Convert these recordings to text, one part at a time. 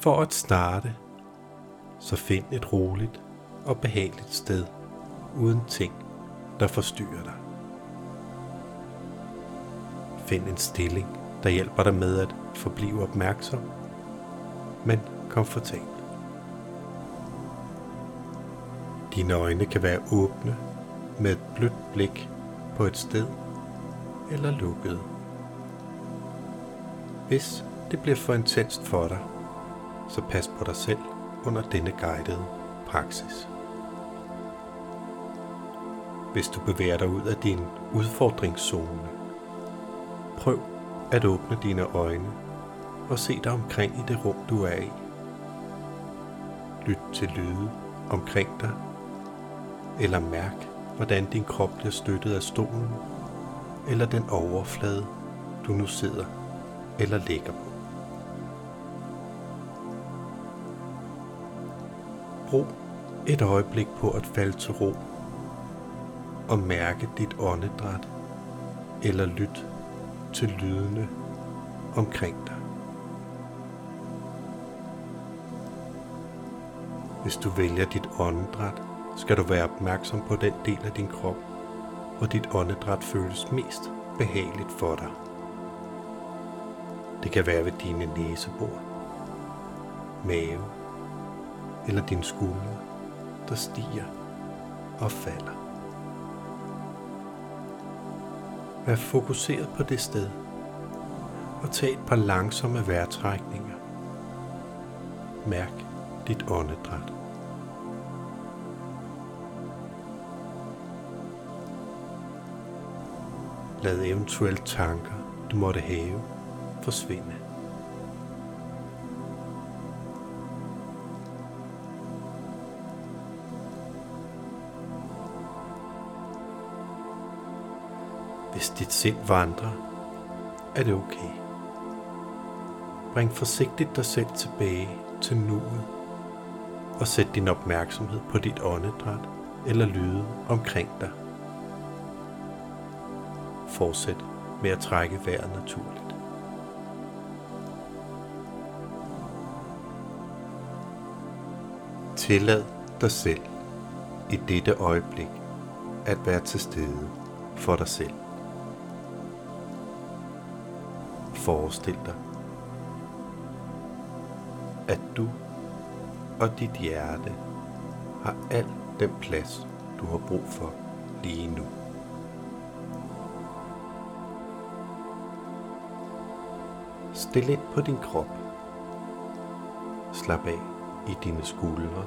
For at starte, så find et roligt og behageligt sted, uden ting, der forstyrrer dig. Find en stilling, der hjælper dig med at forblive opmærksom, men komfortabel. Dine øjne kan være åbne med et blødt blik på et sted eller lukkede. Hvis det bliver for intenst for dig, så pas på dig selv under denne guidede praksis. Hvis du bevæger dig ud af din udfordringszone, prøv at åbne dine øjne og se dig omkring i det rum, du er i. Lyt til lyde omkring dig, eller mærk, hvordan din krop bliver støttet af stolen, eller den overflade, du nu sidder eller ligger på. Brug et øjeblik på at falde til ro og mærke dit åndedræt eller lyt til lydene omkring dig. Hvis du vælger dit åndedræt, skal du være opmærksom på den del af din krop, hvor dit åndedræt føles mest behageligt for dig. Det kan være ved dine næsebor, mave eller dine skuldre, der stiger og falder. Vær fokuseret på det sted og tag et par langsomme vejrtrækninger. Mærk dit åndedræt. Lad eventuelle tanker, du måtte have, forsvinde. Dit sind vandrer, er det okay. Bring forsigtigt dig selv tilbage til nuet og sæt din opmærksomhed på dit åndedræt eller lyde omkring dig. Fortsæt med at trække vejret naturligt. Tillad dig selv i dette øjeblik at være til stede for dig selv. Forestil dig, at du og dit hjerte har al den plads, du har brug for lige nu. Stil ind på din krop. Slap af i dine skuldre,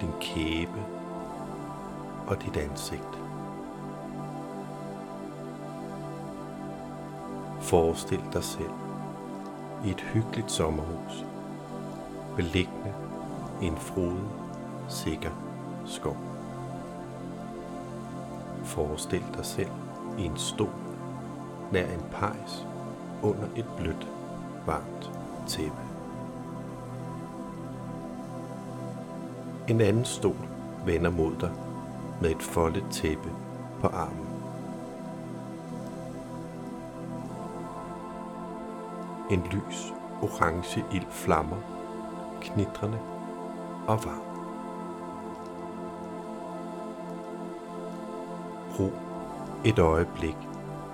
din kæbe og dit ansigt. Forestil dig selv i et hyggeligt sommerhus, beliggende i en frodig, sikker skov. Forestil dig selv i en stol nær en pejs under et blødt, varmt tæppe. En anden stol vender mod dig med et foldet tæppe på armen. En lys, orange ild flammer, knitrende og varm. Brug et øjeblik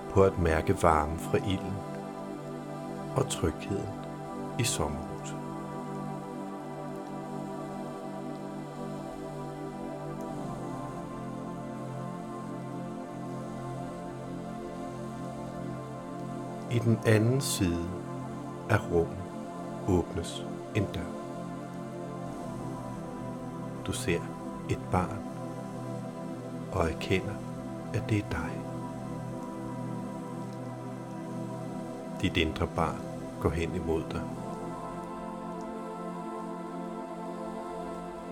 på at mærke varmen fra ilden og trygheden i sommerhuset. I den anden side af rummet åbnes en dør. Du ser et barn og erkender, at det er dig. Dit indre barn går hen imod dig.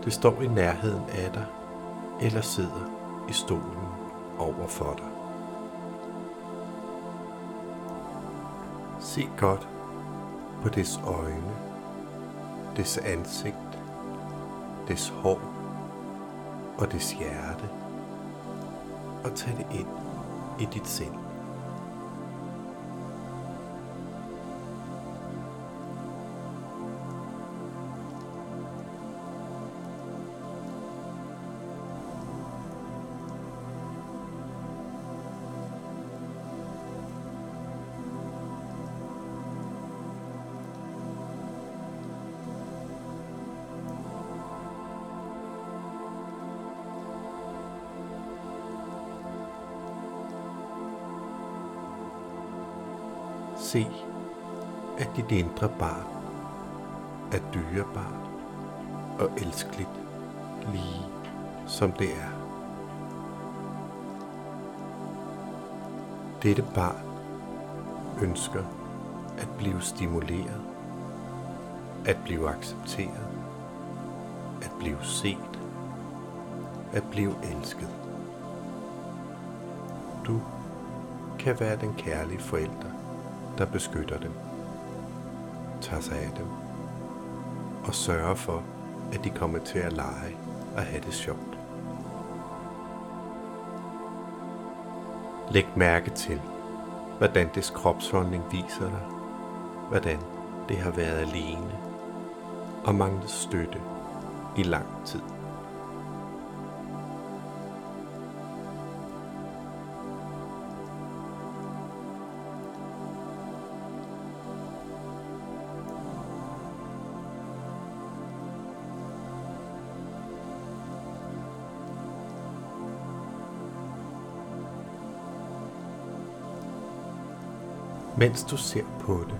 Det står i nærheden af dig, eller sidder i stolen over for dig. Se godt på dets øjne, dets ansigt, dets hår og dets hjerte, og tag det ind i dit sind. Se, at dit indre barn er dyrebart og elskeligt, lige som det er. Dette barn ønsker at blive stimuleret, at blive accepteret, at blive set, at blive elsket. Du kan være den kærlige forælder, der beskytter dem, tager sig af dem og sørger for, at de kommer til at lege og have det sjovt. Læg mærke til, hvordan dets kropsholdning viser dig, hvordan det har været alene og manglet støtte i lang tid. Mens du ser på det,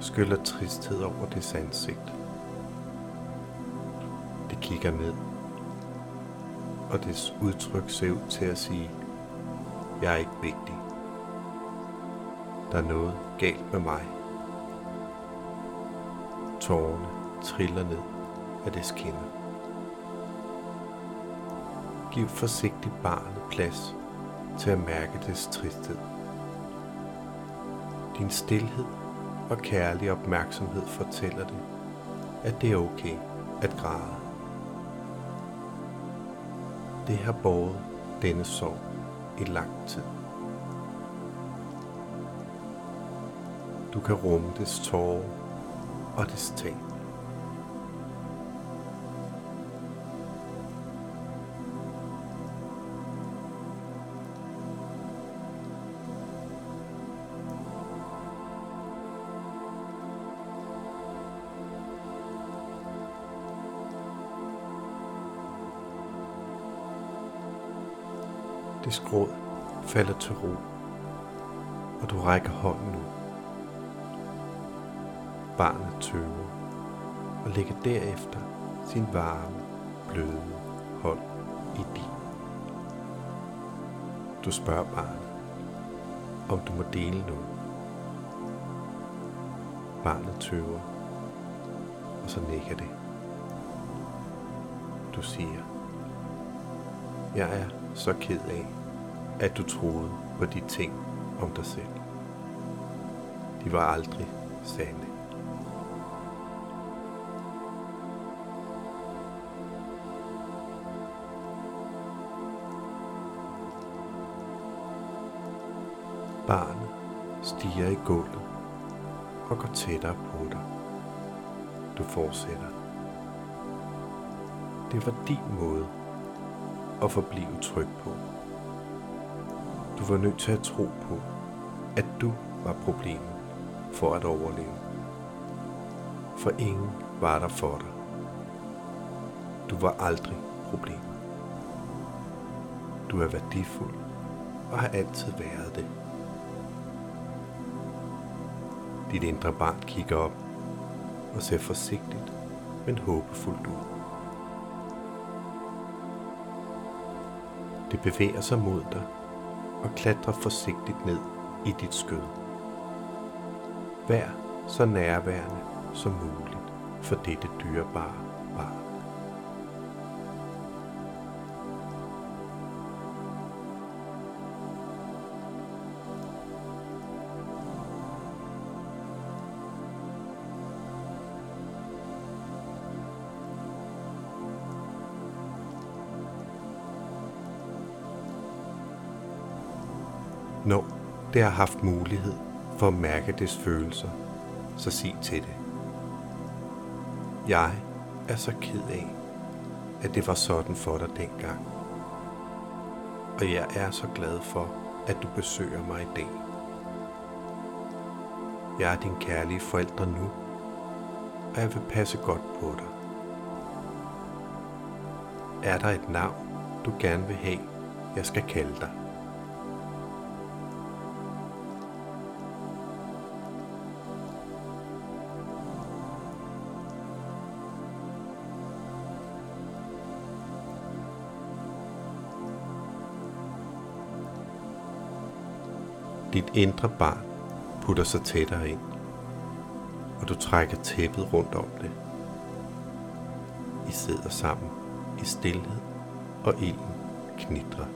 skyller tristhed over dets ansigt. Det kigger ned, og dets udtryk ser ud til at sige, jeg er ikke vigtig. Der er noget galt med mig. Tårerne triller ned af dets kinder. Giv forsigtigt barnet plads til at mærke dets tristhed. Din stillhed og kærlig opmærksomhed fortæller det, at det er okay at græde. Det har båret denne sorg i lang tid. Du kan rumme dets tårer og dets tab. Det skråd falder til ro, og du rækker hånden ud. Barnet tøver og lægger derefter sin varme, bløde hånd i din. Du spørger barnet, om du må dele noget. Barnet tøver, og så nikker det. Du siger, jeg er så ked af, at du troede på de ting om dig selv. De var aldrig sande. Barnet stiger i gulvet og går tættere på dig. Du fortsætter. Det var din måde at forblive tryg på. Du var nødt til at tro på, at du var problemet for at overleve. For ingen var der for dig. Du var aldrig problemet. Du er værdifuld og har altid været det. Dit indre barn kigger op og ser forsigtigt, men håbefuldt ud. Det bevæger sig mod dig og klatrer forsigtigt ned i dit skød. Vær så nærværende som muligt for dette dyrebare Når det har haft mulighed for at mærke dets følelser, så sig til det. Jeg er så ked af, at det var sådan for dig dengang. Og jeg er så glad for, at du besøger mig i dag. Jeg er din kærlige forældre nu, og jeg vil passe godt på dig. Er der et navn, du gerne vil have, jeg skal kalde dig? Dit indre barn putter sig tættere ind, og du trækker tæppet rundt om det. I sidder sammen i stillhed, og ilden knitrer.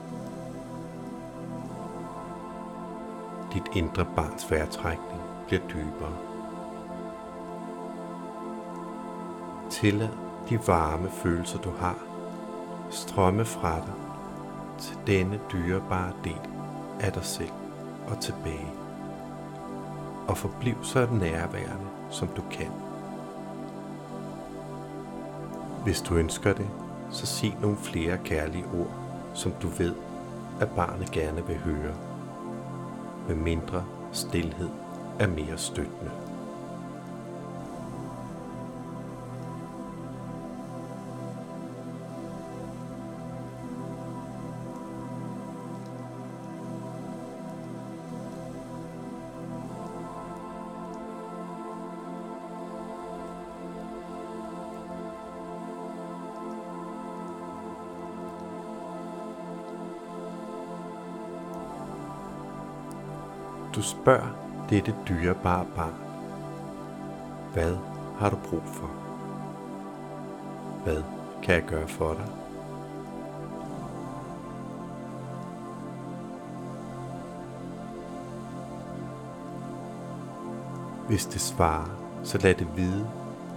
Dit indre barns vejrtrækning bliver dybere. Tillad de varme følelser, du har, strømme fra dig til denne dyrebare del af dig selv og tilbage. Og forbliv så nærværende, som du kan. Hvis du ønsker det, så sig nogle flere kærlige ord, som du ved, at barnet gerne vil høre. Med mindre stillhed er mere støttende. Du spørger dette dyrebare barn, hvad har du brug for? Hvad kan jeg gøre for dig? Hvis det svarer, så lad det vide,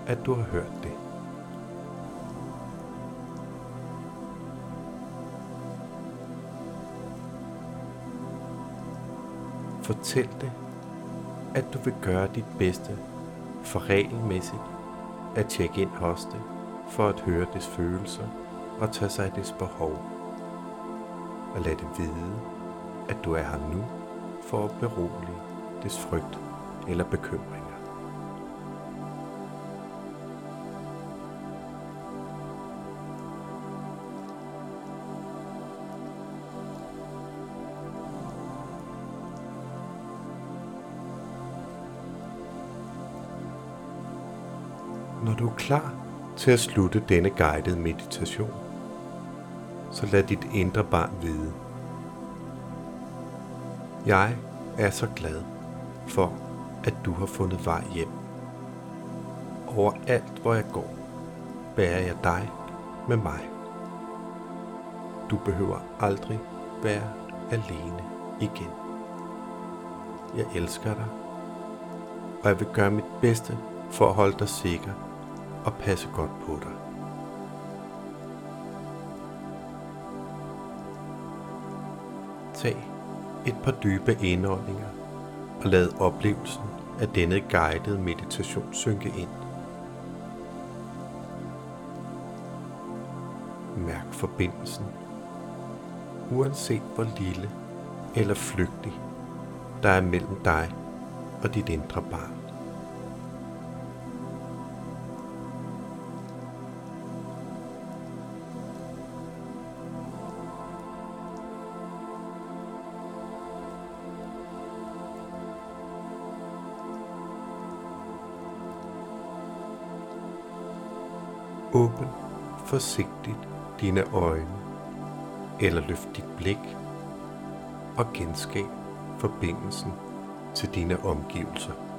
at du har hørt det. Fortæl det, at du vil gøre dit bedste for regelmæssigt at tjekke ind hos det, for at høre dets følelser og tage sig af dets behov. Og lad det vide, at du er her nu for at berolige dets frygt eller bekymring. Når du er klar til at slutte denne guidede meditation, så lad dit indre barn vide. Jeg er så glad for, at du har fundet vej hjem. Overalt hvor jeg går, bærer jeg dig med mig. Du behøver aldrig være alene igen. Jeg elsker dig, og jeg vil gøre mit bedste for at holde dig sikker og passe godt på dig. Tag et par dybe indåndinger og lad oplevelsen af denne guidede meditation synke ind. Mærk forbindelsen, uanset hvor lille eller flygtig der er mellem dig og dit indre barn. Åbn forsigtigt dine øjne, eller løft dit blik og genskab forbindelsen til dine omgivelser.